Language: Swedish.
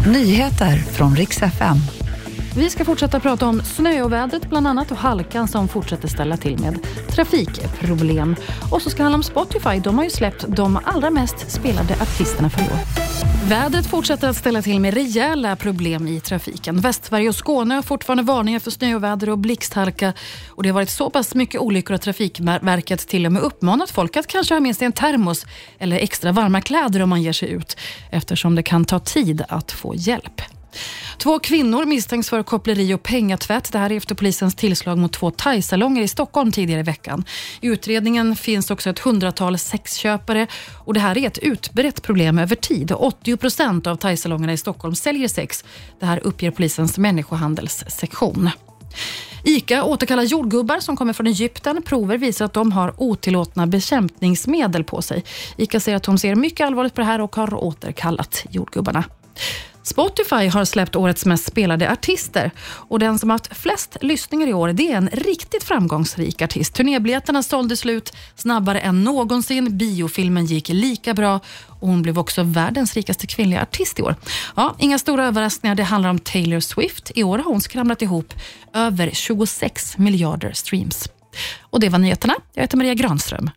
Nyheter från riks FM. Vi ska fortsätta prata om snöovädret bland annat och halkan som fortsätter ställa till med trafikproblem. Och så ska det handla om Spotify. De har ju släppt de allra mest spelade artisterna för i år. Vädret fortsätter att ställa till med rejäla problem i trafiken. Västsverige och Skåne har fortfarande varningar för snöoväder och blixthalka. Och det har varit så pass mycket olyckor att Trafikverket till och med uppmanat folk att kanske ha med sig en termos eller extra varma kläder om man ger sig ut eftersom det kan ta tid att få hjälp. Två kvinnor misstänks för koppleri och pengatvätt. Det här är efter polisens tillslag mot två thaisalonger i Stockholm tidigare i veckan. I utredningen finns också ett hundratal sexköpare och det här är ett utbrett problem över tid. 80 procent av thaisalongerna i Stockholm säljer sex. Det här uppger polisens människohandelssektion. ICA återkallar jordgubbar som kommer från Egypten. Prover visar att de har otillåtna bekämpningsmedel på sig. ICA säger att de ser mycket allvarligt på det här och har återkallat jordgubbarna. Spotify har släppt årets mest spelade artister och den som haft flest lyssningar i år det är en riktigt framgångsrik artist. Turnébiljetterna sålde slut snabbare än någonsin. Biofilmen gick lika bra och hon blev också världens rikaste kvinnliga artist i år. Ja, inga stora överraskningar, det handlar om Taylor Swift. I år har hon skramlat ihop över 26 miljarder streams. Och Det var nyheterna. Jag heter Maria Granström.